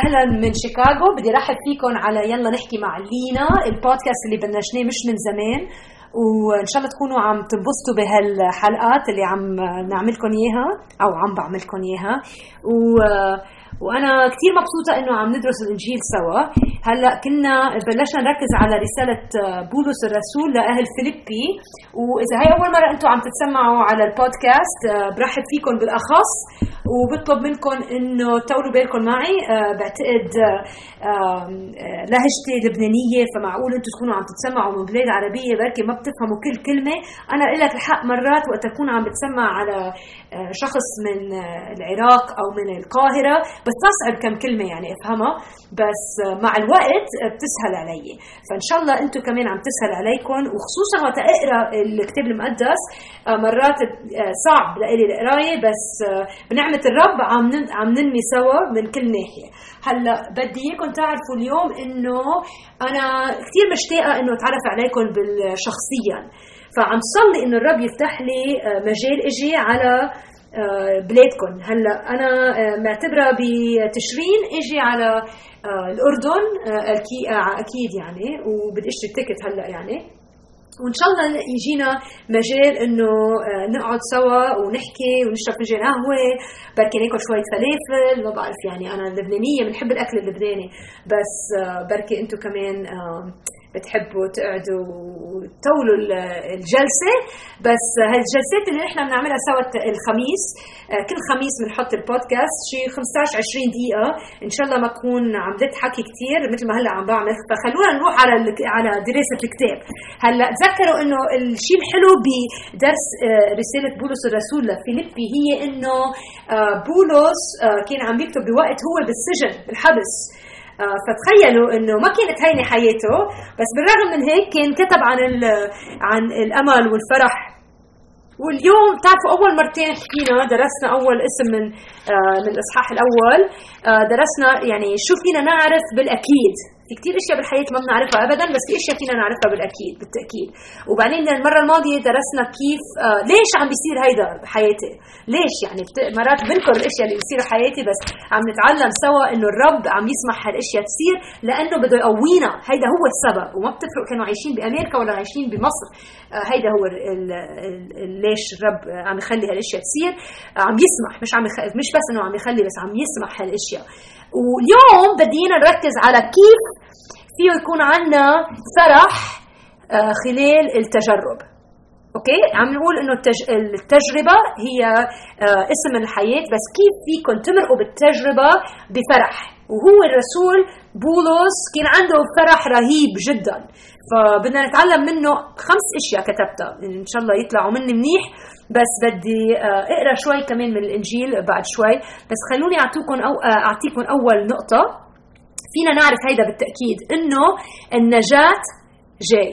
أهلا من شيكاغو. بدي رحب فيكم على يلا نحكي مع لينا. البودكاست اللي بلشناه مش من زمان. وإن شاء الله تكونوا عم تنبسطوا بهالحلقات اللي عم نعملكم إياها أو عم بعملكم إياها. و وأنا كثير مبسوطة إنه عم ندرس الإنجيل سوا. هلأ كنا بلشنا نركز على رسالة بولس الرسول لأهل فيليبي. وإذا هي أول مرة أنتم عم تتسمعوا على البودكاست برحب فيكم بالأخص. وبطلب منكم إنه تطولوا بالكم معي. بعتقد لهجتي لبنانية فمعقول أنتم تكونوا عم تتسمعوا من بلاد عربية بركي ما بتفهموا كل كلمة. أنا لك الحق مرات وقت أكون عم بتسمع على شخص من العراق أو من القاهرة. بستصعب كم كلمة يعني أفهمها بس مع الوقت بتسهل علي. فإن شاء الله أنتم كمان عم تسهل عليكم وخصوصا وقت أقرأ الكتاب المقدس مرات صعب لإلي القراية بس بنعمة الرب عم عم ننمي سوا من كل ناحية. هلأ بدي اياكم تعرفوا اليوم إنه أنا كثير مشتاقة إنه أتعرف عليكم شخصيا فعم صلي إنه الرب يفتح لي مجال إجي على بلادكم. هلا أنا معتبرة بتشرين إجي على الأردن أكيد يعني وبدي اشتري تيكت هلا يعني. وإن شاء الله يجينا مجال إنه نقعد سوا ونحكي ونشرب فنجان قهوة. بركي ناكل شوية فلافل ما بعرف يعني أنا لبنانية بنحب الأكل اللبناني. بس بركي أنتم كمان بتحبوا تقعدوا وتطولوا الجلسة. بس هالجلسات اللي نحن بنعملها سوا الخميس كل خميس بنحط البودكاست. شي 15 20 دقيقة. إن شاء الله ما اكون عملت حكي كثير مثل ما هلأ عم بعمل. فخلونا نروح على على دراسة الكتاب. هلأ تذكروا إنه الشيء الحلو بدرس رسالة بولس الرسول لفيليبي هي إنه بولس كان عم يكتب بوقت هو بالسجن بالحبس. فتخيلوا إنه ما كانت هينه حياته بس بالرغم من هيك كان كتب عن عن الأمل والفرح. واليوم بتعرفوا أول مرتين حكينا درسنا أول اسم من من الإصحاح الأول. درسنا يعني شو فينا نعرف بالأكيد. في كثير أشياء بالحياة ما بنعرفها ابدا بس في أشياء فينا نعرفها بالاكيد بالتأكيد. وبعدين المرة الماضية درسنا كيف آه ليش عم بيصير هيدا بحياتي؟ ليش؟ يعني مرات بنكر الأشياء اللي بتصير بحياتي بس عم نتعلم سوا إنه الرب عم يسمح هالأشياء تصير لأنه بده يقوينا. هيدا هو السبب. وما بتفرق كانوا عايشين بأمريكا ولا عايشين بمصر. آه هيدا هو ال ال ال ليش الرب عم يخلي هالأشياء تصير. عم يسمح مش عم يخ... مش بس إنه عم يخلي بس عم يسمح هالأشياء. واليوم بدينا نركز على كيف فيه يكون عندنا فرح خلال التجرب. أوكي؟ عم نقول إنه التجربة هي اسم الحياة بس كيف فيكم تمرقوا بالتجربة بفرح. وهو الرسول بولس كان عنده فرح رهيب جدا. فبدنا نتعلم منه خمس أشياء كتبتها. إن شاء الله يطلعوا مني منيح. بس بدي اقرأ شوي كمان من الإنجيل بعد شوي. بس خلوني أعطيكم أو أعطيكم أول نقطة. فينا نعرف هيدا بالتأكيد إنه النجاة جاي.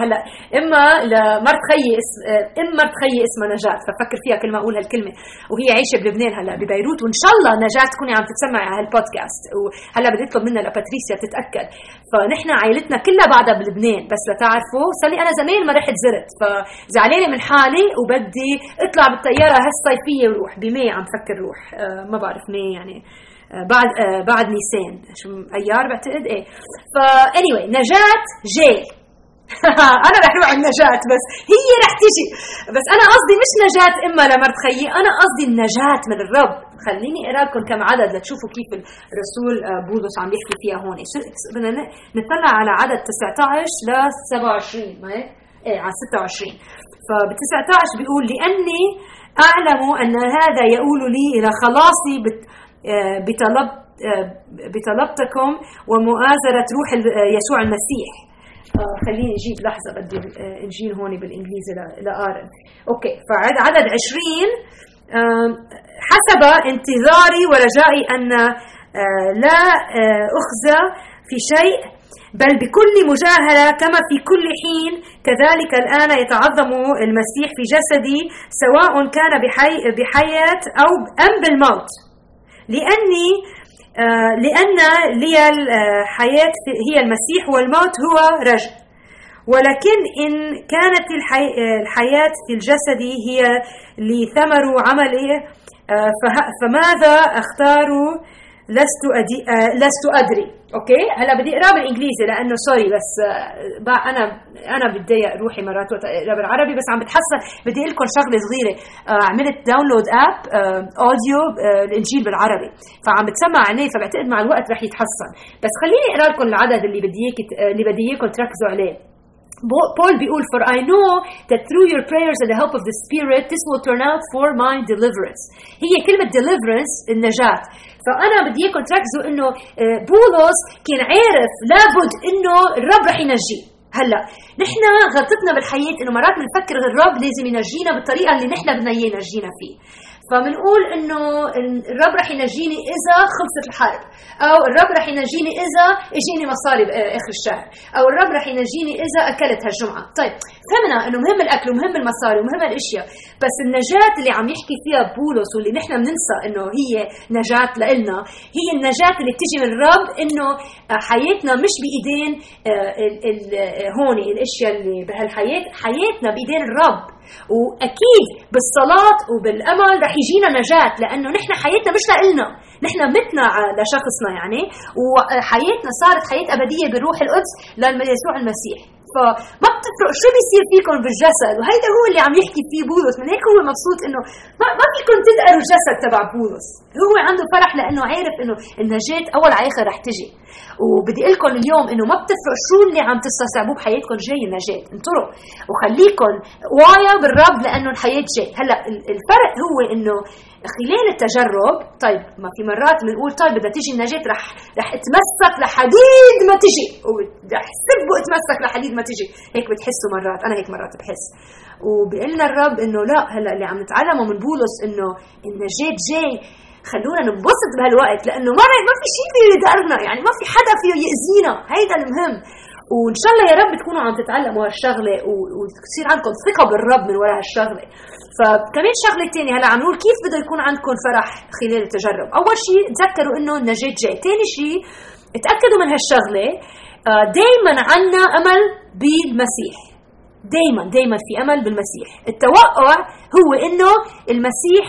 هلا. إما لمرت خيي اسم ام مرت خيي اسمها نجاة ففكر فيها كل ما أقول هالكلمة. وهي عايشة بلبنان هلا ببيروت. وإن شاء الله نجاة تكوني عم تتسمعي على هالبودكاست. وهلا بدي اطلب منها لباتريسيا تتأكد. فنحن عائلتنا كلها بعدها بلبنان. بس لتعرفوا صار لي أنا زمان ما رحت زرت. فزعلانة من حالي وبدي أطلع بالطيارة هالصيفية وروح. بمي عم فكر روح. ما بعرف مي يعني. بعد بعد نيسان. شو أيار بعتقد؟ إيه. فا anyway نجاة جاي. أنا رح روح النجاة بس هي رح تيجي. بس أنا قصدي مش نجاة إما لمرت خيي أنا قصدي النجاة من الرب. خليني اقرا لكم كم عدد لتشوفوا كيف الرسول بولس عم يحكي فيها هون. بدنا نطلع على عدد 19 ل 27 ما هيك؟ إيه على 26 فب 19 بيقول لأني أعلم أن هذا يقول لي إلى خلاصي بطلب بطلبتكم ومؤازرة روح يسوع المسيح. خليني أجيب لحظة بدي الانجيل هون بالإنجليزي لقارن أوكي فعد عدد 20 حسب انتظاري ورجائي أن لا أخزى في شيء بل بكل مجاهلة كما في كل حين. كذلك الآن يتعظم المسيح في جسدي سواء كان بحي بحياة أو أم بالموت. لأني آه لأن لي الحياة هي المسيح والموت هو رجل. ولكن إن كانت الحي الحياة في الجسد هي لثمر عمله آه فماذا أختار لست أدي... آه لست أدري. okay؟ هلا بدي أقرأ بالإنجليزي لأنه سوري بس آه أنا أنا بتضايق روحي مرات وقت أقرأ بالعربي بس عم بتحسن بدي أقول لكم شغلة صغيرة. آه عملت download app audio آه الانجيل بالعربي. فعم بتسمع عليه فبعتقد مع الوقت رح يتحسن بس خليني أقرأ لكم العدد اللي بدي اياك اللي بدي إياكم تركزوا عليه. Paul بيقول for I know that through your prayers and the help of the Spirit this will turn out for my deliverance. هي كلمة deliverance النجاة. فأنا بدي إياكم تركزوا إنه بولس كان عارف لابد إنه الرب رح ينجيه هلا نحن غلطتنا بالحياة إنه مرات بنفكر الرب لازم ينجينا بالطريقة اللي نحن بدنا اياه ينجينا فيه. فبنقول إنه الرب رح ينجيني إذا خلصت الحرب أو الرب رح ينجيني إذا إجيني مصاري باخر الشهر أو الرب رح ينجيني إذا أكلت هالجمعة. طيب فهمنا إنه مهم الأكل ومهم المصاري ومهم الأشياء. بس النجاة اللي عم يحكي فيها بولس واللي نحن بننسى إنه هي نجاة لنا هي النجاة اللي بتيجي من الرب إنه حياتنا مش بإيدين آه، هون الأشياء اللي بهالحياة حياتنا بإيدين الرب. وأكيد بالصلاة وبالأمل رح يجينا نجاة لأنه نحن حياتنا مش لنا نحن متنا لشخصنا يعني. وحياتنا صارت حياة أبدية بروح القدس ليسوع المسيح. فما بتفرق شو بيصير فيكم بالجسد. وهيدا هو اللي عم يحكي فيه بولس. من هيك هو مبسوط إنه ما, ما فيكم تدقروا الجسد تبع بولس. هو عنده فرح لأنه عارف إنه النجاه أول على اخر رح تجي. وبدي أقول لكم اليوم إنه ما بتفرق شو اللي عم تستصعبوه بحياتكم جاي النجاه انطروا. وخليكم وايا بالرب لأنه الحياة جاي. هلأ الفرق هو إنه خلال التجرب طيب ما في مرات بنقول طيب بدها تيجي النجاة رح رح اتمسك لحديد ما تجي ورح سبه اتمسك لحديد ما تجي هيك بتحسوا مرات. أنا هيك مرات بحس. وبيقول لنا الرب إنه لا هلأ اللي عم نتعلمه من بولس إنه النجاة جاي خلونا ننبسط بهالوقت لأنه ما ما في شيء بده يدارنا يعني ما في حدا فيه يأذينا هيدا المهم. وإن شاء الله يا رب تكونوا عم تتعلموا هالشغلة وتصير عندكم ثقة بالرب من وراء هالشغلة. فكمان شغلة ثانية هلا عم نقول كيف بده يكون عندكم فرح خلال التجرب. أول شيء تذكروا إنه النجاه جاي. ثاني شيء تأكدوا من هالشغلة آه، دائما عنا أمل بالمسيح. دائما دائما في أمل بالمسيح. التوقع هو إنه المسيح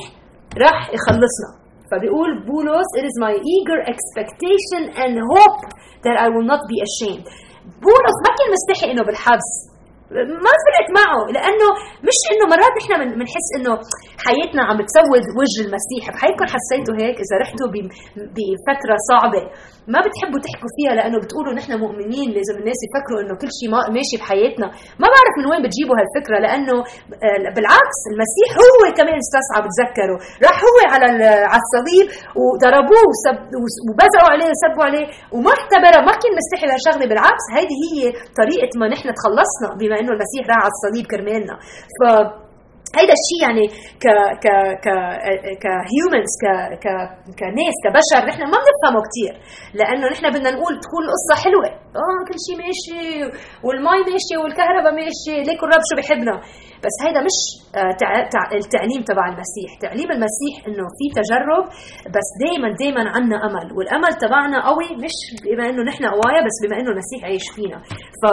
راح يخلصنا. فبيقول بولس it is my eager expectation and hope that I will not be ashamed بولس ما كان مستحي انه بالحبس ما فرقت معه لأنه مش إنه مرات نحن بنحس إنه حياتنا عم بتسود وجه المسيح. بحياتكم حسيتوا هيك إذا رحتوا بفترة صعبة. ما بتحبوا تحكوا فيها لأنه بتقولوا نحن مؤمنين. لازم الناس يفكروا إنه كل شيء ماشي بحياتنا. ما بعرف من وين بتجيبوا هالفكرة لأنه آه، بالعكس المسيح هو كمان استصعب تذكروا راح هو على على الصليب وضربوه وبزقوا عليه وسبوا عليه. وما اعتبرها ما كان مستحي لهالشغله بالعكس هيدي هي طريقة ما نحن تخلصنا. بما انه المسيح راح على الصليب كرمالنا. ف هيدا الشيء يعني ك ك ك كهيومنز ك ك كناس كبشر نحن ما بنفهمه كثير لأنه نحن بدنا نقول تكون القصة حلوة. آه كل شيء ماشي والمي ماشي والكهرباء ماشي ليك الرب شو بحبنا. بس هيدا مش آه، التعليم تبع المسيح. تعليم المسيح إنه في تجرب بس دائما دائما عنا أمل. والأمل تبعنا قوي مش بما إنه نحن قوايا بس بما إنه المسيح عايش فينا. ف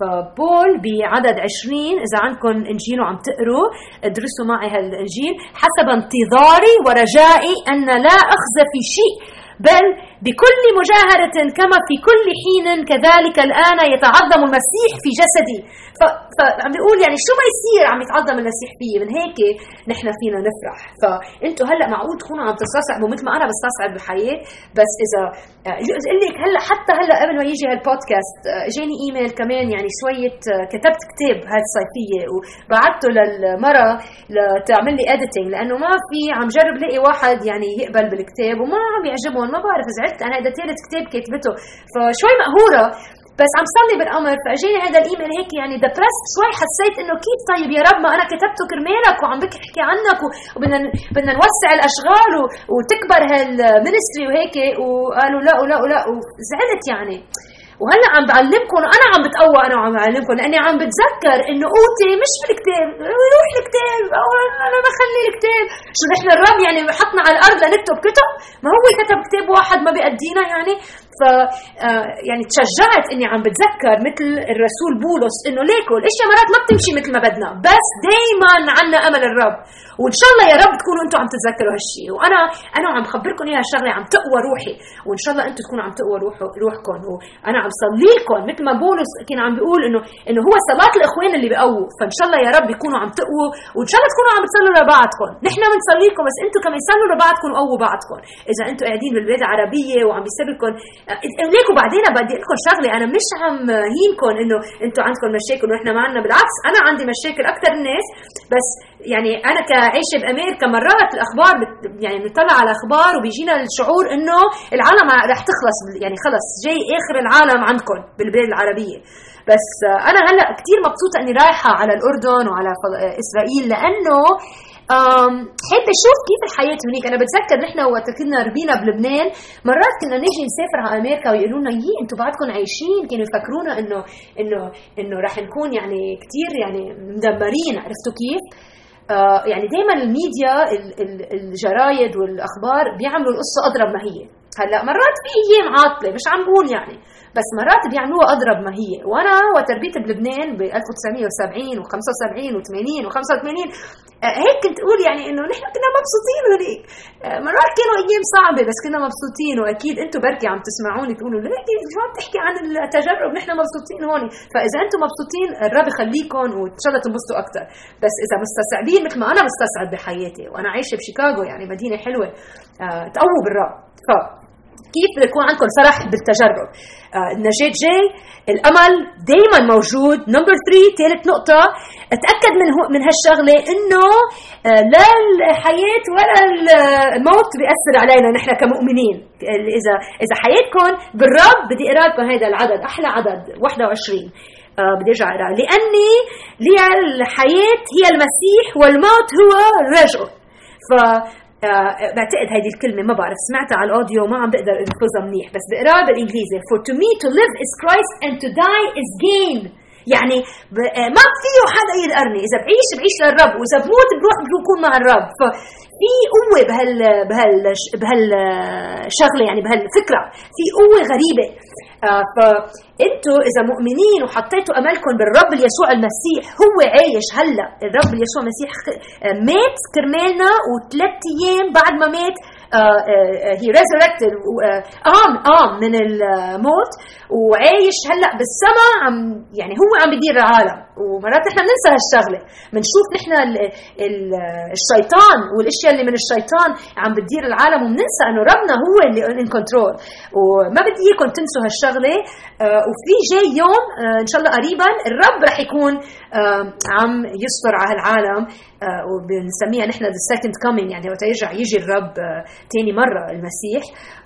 فبول بعدد 20 إذا عندكم إنجيل وعم تقروا ادرسوا معي هالانجيل حسب انتظاري ورجائي أن لا أخزى في شيء بل بكل مجاهرة كما في كل حين كذلك الآن يتعظم المسيح في جسدي. فعم بيقول يعني شو ما يصير عم يتعظم المسيح فيي. من هيك نحن فينا نفرح. فانتوا هلأ معقول تكونوا عم تستصعبوا مثل ما أنا بستصعب بالحياة. بس إذا أقول لك هلأ حتى هلأ قبل ما يجي هالبودكاست اجاني إيميل كمان يعني شوية كتبت كتاب هالصيفية وبعثته للمرة لتعمل لي اديتنج لأنه ما في عم جرب لاقي واحد يعني يقبل بالكتاب وما عم يعجبهم. ما بعرف زعلت أنا هذا ثالث كتاب كاتبته. فشوي مقهورة بس عم صلي بالامر فأجاني هذا الإيميل هيك يعني depressed شوي حسيت إنه كيف طيب يا رب ما أنا كتبته كرمالك وعم بحكي عنك وبدنا بدنا نوسع الأشغال وتكبر هال ministry وهيك وقالوا لا ولا ولا وزعلت يعني. وهلا عم بعلمكم أنا عم بتقوى أنا وعم بعلمكم لأني عم بتذكر إنه قوتي مش بالكتاب روح الكتاب أنا بخلي الكتاب. شو نحن الرب يعني حطنا على الأرض لنكتب كتب؟ ما هو كتب كتاب واحد ما بيأدينا يعني؟ ف آه، يعني تشجعت إني عم بتذكر مثل الرسول بولس إنه ليكو الاشياء مرات ما بتمشي مثل ما بدنا. بس دائما عنا أمل الرب. وإن شاء الله يا رب تكونوا أنتم عم تتذكروا هالشيء وأنا أنا عم خبركم إياها الشغله عم تقوى روحي. وإن شاء الله أنتم تكونوا عم تقوى روح روحكم. وأنا عم صلي لكم مثل ما بولس كان عم بيقول إنه إنه هو صلاة الإخوان اللي بيقووا. فإن شاء الله يا رب يكونوا عم تقووا. وإن شاء الله تكونوا عم تصلوا لبعضكم نحن بنصلي لكم بس أنتم كمان صلوا لبعضكم وقووا بعضكم. إذا أنتم قاعدين بالبلاد العربية وعم بيصير لكم ليكم بعدين بدي لكم شغلة. أنا مش عم هينكم إنه أنتم عندكم مشاكل ونحن ما عندنا. بالعكس أنا عندي مشاكل أكثر الناس بس يعني أنا كعايشه بامريكا مرات الأخبار بت يعني بنطلع على الاخبار وبيجينا الشعور إنه العالم رح تخلص يعني خلص جاي آخر العالم عندكم بالبلاد العربية. بس أنا هلأ كثير مبسوطة إني رايحة على الأردن وعلى إسرائيل لأنه حابة أشوف كيف الحياة هناك. أنا بتذكر نحن وقت كنا ربينا بلبنان مرات كنا نيجي نسافر على أمريكا ويقولوا لنا يي أنتم بعدكم عايشين؟ كانوا يفكرونا إنه إنه إنه رح نكون يعني كثير يعني مدمرين. عرفتوا كيف؟ آه يعني دائما الميديا الجرايد والأخبار بيعملوا القصة أضرب ما هي. هلأ مرات في أيام عاطلة مش عم بقول يعني. بس مرات بيعملوها أضرب ما هي وأنا وتربيت بلبنان ب 1970 و75 و80 و85 هيك كنت أقول يعني إنه نحن كنا مبسوطين هنيك. آه، مرات كانوا أيام صعبة بس كنا مبسوطين وأكيد أنتم بركي عم تسمعوني تقولوا ليك شو عم تحكي عن التجرب؟ نحن مبسوطين هون. فإذا أنتم مبسوطين الرب يخليكم وان شاء الله تنبسطوا أكثر. بس إذا مستصعبين مثل ما أنا مستصعب بحياتي وأنا عايشة بشيكاغو يعني مدينة حلوة آه، تقووا بالرب. ف كيف بيكون عندكم فرح بالتجرب آه النجاة جاي الأمل دائما موجود. نمبر 3 ثالث نقطة أتأكد من من هالشغلة إنه آه لا الحياة ولا الموت بيأثر علينا نحن كمؤمنين. اذا إذا حياتكم بالرب بدي اقرا لكم هذا العدد أحلى عدد 21 آه بدي أرجع أقرأ. لأني لي الحياة هي المسيح والموت هو رجعه. ف بعتقد هيدي الكلمة ما بعرف سمعتها على الأوديو ما عم بقدر أنفذها منيح بس بقراها بالإنجليزي for to me to live is Christ and to die is gain. يعني آه، ما فيه حدا يدقرني إذا بعيش بعيش للرب. وإذا بموت بروح بكون مع الرب. ففي قوة بهال بهال بهالشغله يعني بهالفكره في قوة غريبة. آه فانتوا إذا مؤمنين وحطيتوا أملكم بالرب يسوع المسيح هو عايش هلا. الرب يسوع المسيح آه، مات كرمالنا وثلاث أيام بعد ما مات. هي resurrected قام قام من الموت وعايش هلأ بالسماء عم يعني هو عم بيدير العالم. ومرات نحن بننسى هالشغلة. بنشوف نحن الشيطان والأشياء اللي من الشيطان عم بتدير العالم وبننسى إنه ربنا هو اللي ان كنترول وما بدي إياكم تنسوا هالشغلة. آه، وفي جاي يوم آه، إن شاء الله قريبا الرب رح يكون عم يستر على العالم آه، وبنسميها نحن the second coming يعني وقت يرجع يجي الرب ثاني مرة المسيح.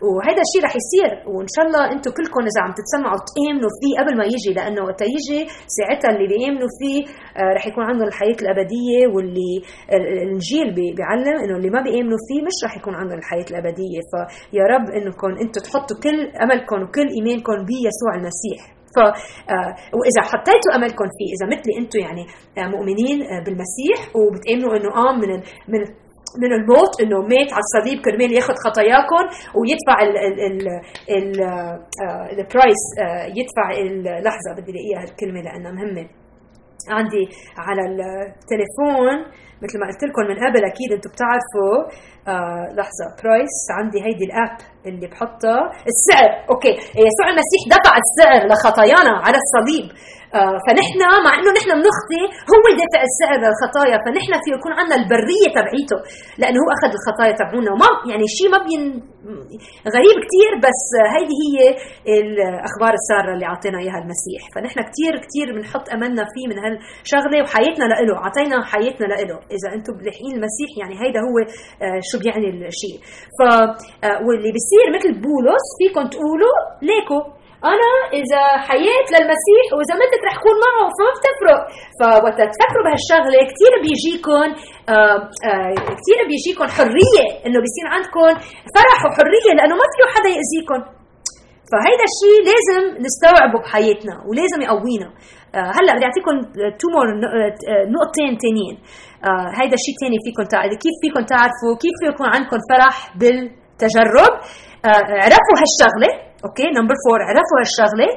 وهذا الشيء رح يصير. وإن شاء الله أنتم كلكم إذا عم تتسمعوا تامنوا فيه قبل ما يجي لأنه وقت يجي ساعتها اللي بيامنوا فيه رح يكون عندهم الحياة الأبدية واللي الانجيل بيعلم إنه اللي ما بيأمنوا فيه مش رح يكون عندهم الحياة الأبدية. فيا رب إنكم أنتم تحطوا كل أملكم وكل إيمانكم بيسوع المسيح. ف آه، وإذا حطيتوا أملكم فيه إذا مثلي أنتم يعني آه، مؤمنين آه، بالمسيح وبتأمنوا إنه قام من من من الموت إنه مات على الصليب كرمال ياخذ خطاياكم ويدفع ال ال ال ال price يدفع اللحظه بدي ألاقيها الكلمة لأنها مهمة. عندي على التليفون مثل ما قلت لكم من قبل أكيد أنتم بتعرفوا آه لحظة price عندي هيدي الأب. اللي بحطها السعر أوكي. يسوع المسيح دفع السعر لخطايانا على الصليب. آه فنحن مع إنه نحن بنخطي هو دافع السعر للخطايا فنحن في يكون عندنا البرية تبعيته لأنه هو أخذ الخطايا تبعونا. وما يعني شيء ما بين غريب كثير بس هيدي هي الأخبار السارة اللي أعطينا إياها المسيح. فنحن كثير كثير بنحط أملنا فيه من هالشغلة وحياتنا له أعطينا حياتنا له إذا أنتم لاحقين المسيح يعني هيدا هو آه شو بيعني الشيء. ف آه واللي بيصير مثل بولس فيكم تقولوا ليكو. أنا إذا حييت للمسيح وإذا متت رح أكون معه فما بتفرق. فوقت تفكروا بهالشغلة كثير بيجيكم آه آه كثير بيجيكم حرية إنه بيصير عندكم فرح وحرية لأنه ما فيه حدا ياذيكم فهيدا الشيء لازم نستوعبه بحياتنا ولازم يقوينا. آه هلأ بدي اعطيكم two more نقطتين ثانيين هيدا شيء ثاني فيكم كيف فيكم تعرفوا كيف يكون عندكم فرح بالتجرب؟ عرفوا هالشغلة. okay number four عرفوا هالشغلة.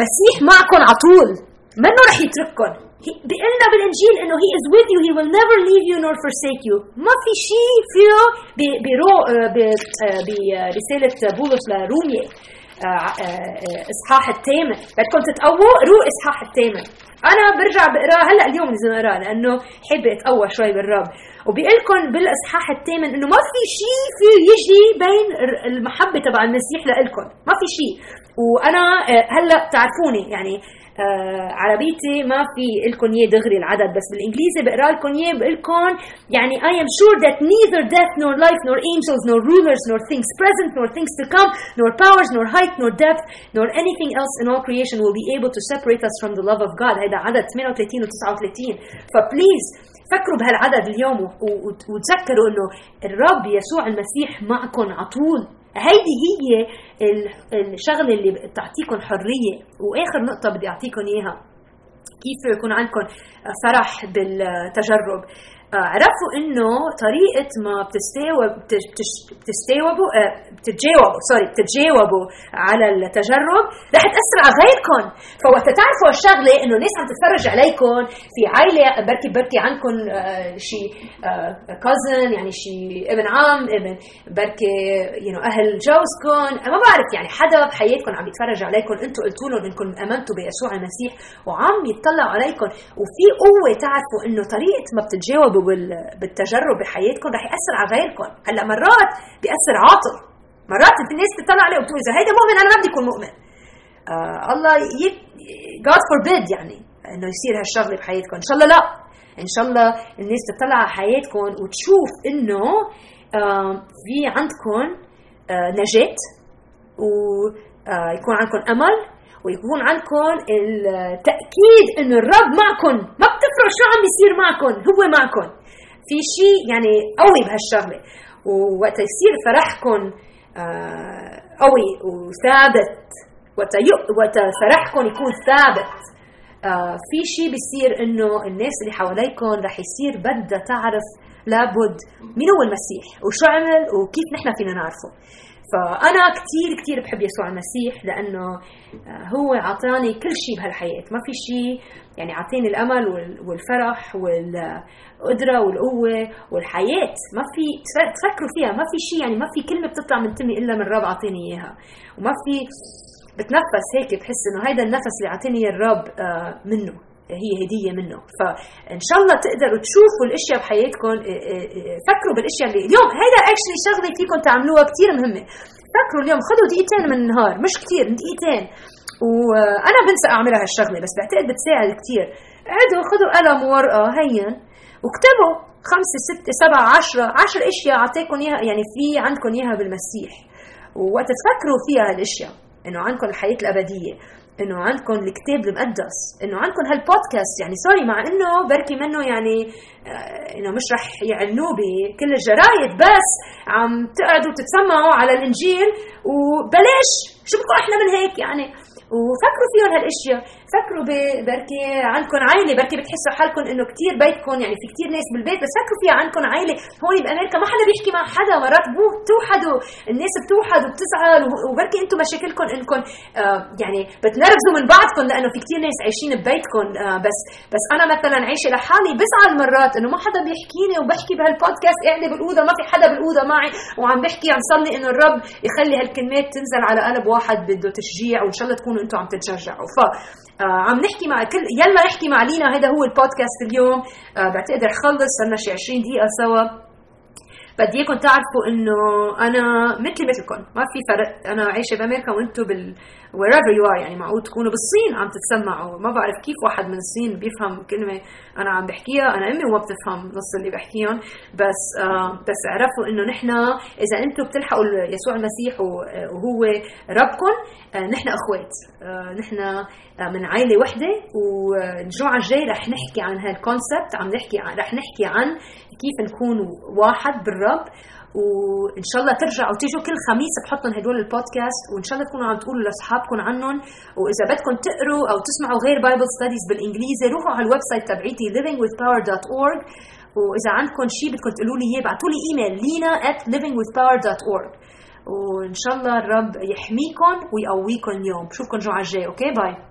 مسيح معكم على طول. منه رح يترككم. بيقول بالإنجيل إنه He is with you. He will never leave you nor forsake you. ما في شيء فيه برساله بولس لروميا. إصحاح الثامن بدكم تتقووا قروا إصحاح الثامن أنا برجع بقراه هلأ اليوم لازم اقراه لأنه حابه اتقوى شوي بالرب. وبيقول لكم بالإصحاح الثامن إنه ما في شيء فيه يجي بين المحبة تبع المسيح لإلكم. ما في شيء وأنا هلأ بتعرفوني يعني آه عربيتي ما في لكم اياه دغري العدد بس بالانجليزي بقرا لكم اياه بقول لكم يعني I am sure that neither death nor life nor angels nor rulers nor things present nor things to come nor powers nor height nor depth nor anything else in all creation will be able to separate us from the love of God هذا عدد 38 و 39 فبليز فكروا بهالعدد اليوم وتذكروا انه الرب يسوع المسيح معكم على طول هيدي هي الشغلة اللي بتعطيكم حرية. وآخر نقطة بدي اعطيكم إياها كيف يكون عندكم فرح بالتجرب. عرفوا إنه طريقة ما بتستجوب بتستجوبوا آه، بتتجاوبوا sorry بتتجاوبوا على التجارب رح تأثر على غيركم فوقت تعرفوا الشغلة إنه الناس عم تتفرج عليكم في عائلة بركي بركي عندكم آه، شيء cousin يعني شيء ابن عم ابن بركي أو أهل جوزكم ما بعرف يعني حدا بحياتكم عم يتفرج عليكم أنتم قلتوا لهم انكم أمنتوا بيسوع المسيح وعم يطلعوا عليكم وفي قوة تعرفوا إنه طريقة ما بتتجاوبوا بالتجرب بحياتكم رح يأثر على غيركم. هلأ مرات بيأثر عاطل. مرات في ناس تطلع عليه وتقول إذا هيدا مؤمن أنا ما بدي اكون مؤمن. آه الله. God forbid يعني إنه يصير هالشغلة بحياتكم. إن شاء الله لا. إن شاء الله الناس تطلع على حياتكم وتشوف إنه آه في عندكم آه نجاة ويكون آه، عندكم أمل ويكون عندكم التأكيد انه الرب معكم. ما بتفرق شو عم بيصير معكم هو معكم. في شيء يعني قوي بهالشغلة. ووقت يصير فرحكم آه، قوي وثابت. وقت فرحكم يكون ثابت. آه، في شيء بيصير إنه الناس اللي حواليكم رح يصير بدها تعرف لابد مين هو المسيح؟ وشو عمل؟ وكيف نحن فينا نعرفه؟ فأنا كثير كثير بحب يسوع المسيح لأنه آه، هو أعطاني كل شيء بهالحياة. ما في شيء يعني أعطيني الأمل والفرح والقدرة والقوة والحياة. ما في تفكروا فيها. ما في شيء يعني ما في كلمة بتطلع من تمي إلا من الرب أعطيني إياها. وما في بتنفس هيك بحس إنه هيدا النفس اللي أعطيني إياه الرب آه، منه. هي هدية منه. فإن شاء الله تقدروا تشوفوا الأشياء بحياتكم إيه، إيه، إيه، فكروا بالأشياء اللي اليوم هيدا اكشلي شغلة فيكم تعملوها كثير مهمة. فكروا اليوم خذوا دقيقتين من النهار مش كثير دقيقتين. وأنا بنسى اعملها هالشغله بس بعتقد بتساعد كثير اقعدوا خذوا قلم وورقة هين. واكتبوا خمسة ستة سبعة عشرة عشر أشياء اعطيكم إياها يعني في عندكم إياها بالمسيح. ووقت تفكروا فيها هالاشياء إنه عندكم الحياة الأبدية. إنه عندكم الكتاب المقدس إنه عندكم هالبودكاست يعني سوري مع إنه بركي منه يعني آه، إنه مش رح يعلنوه بكل الجرايد بس عم تقعدوا تتسمعوا على الإنجيل وبلاش شو بدكم أحلى من هيك يعني؟ وفكروا فيهم هالأشياء. فكروا بركي عندكم عائله بركي بتحسوا حالكم إنه كثير بيتكم يعني في كثير ناس بالبيت بس فكروا فيها عندكم عائله هون بأمريكا ما حدا بيحكي مع حدا مرات بتوحدوا الناس بتوحد وبتزعل وبركي أنتم مشاكلكم إنكم آه يعني بتنرفزوا من بعضكم لأنه في كثير ناس عايشين ببيتكم آه بس بس أنا مثلا عايشة لحالي بزعل مرات إنه ما حدا بيحكيني وبحكي بهالبودكاست قاعدة بالأوضة ما في حدا بالأوضة معي وعم بحكي عم صلي إنه الرب يخلي هالكلمات تنزل على قلب واحد بده تشجيع وإن شاء الله تكونوا أنتم عم تتشجعوا. ف عم نحكي مع كل يلا نحكي مع لينا. هذا هو البودكاست اليوم. آه بعتقد رح خلص صرنا شي 20 دقيقة سوا. بدي إياكم تعرفوا إنه أنا مثلي مثلكم ما في فرق. أنا عايشة بأمريكا وأنتم بال wherever you are يعني معقول تكونوا بالصين عم تتسمعوا. ما بعرف كيف واحد من الصين بيفهم كلمة أنا عم بحكيها. أنا أمي ما بتفهم نص اللي بحكيهم. بس آه بس اعرفوا إنه نحن إذا أنتم بتلحقوا يسوع المسيح وهو ربكم آه نحن أخوات. آه نحن آه من عائله وحدة. والجمعة الجاي رح نحكي عن هالكونسبت عم نحكي رح نحكي عن كيف نكون واحد بالرب. وإن شاء الله ترجعوا تيجوا كل خميس بحطهم هدول البودكاست وإن شاء الله تكونوا عم تقولوا لأصحابكم عنهم. وإذا بدكم تقروا أو تسمعوا غير Bible studies بالإنجليزي روحوا على ال website تبعيتي livingwithpower.org وإذا عندكم شيء بدكم تقولوا لي إياه ابعثوا لي email lina at livingwithpower.org وإن شاء الله الرب يحميكم ويقويكم اليوم بشوفكم الجمعة الجاية okay؟ bye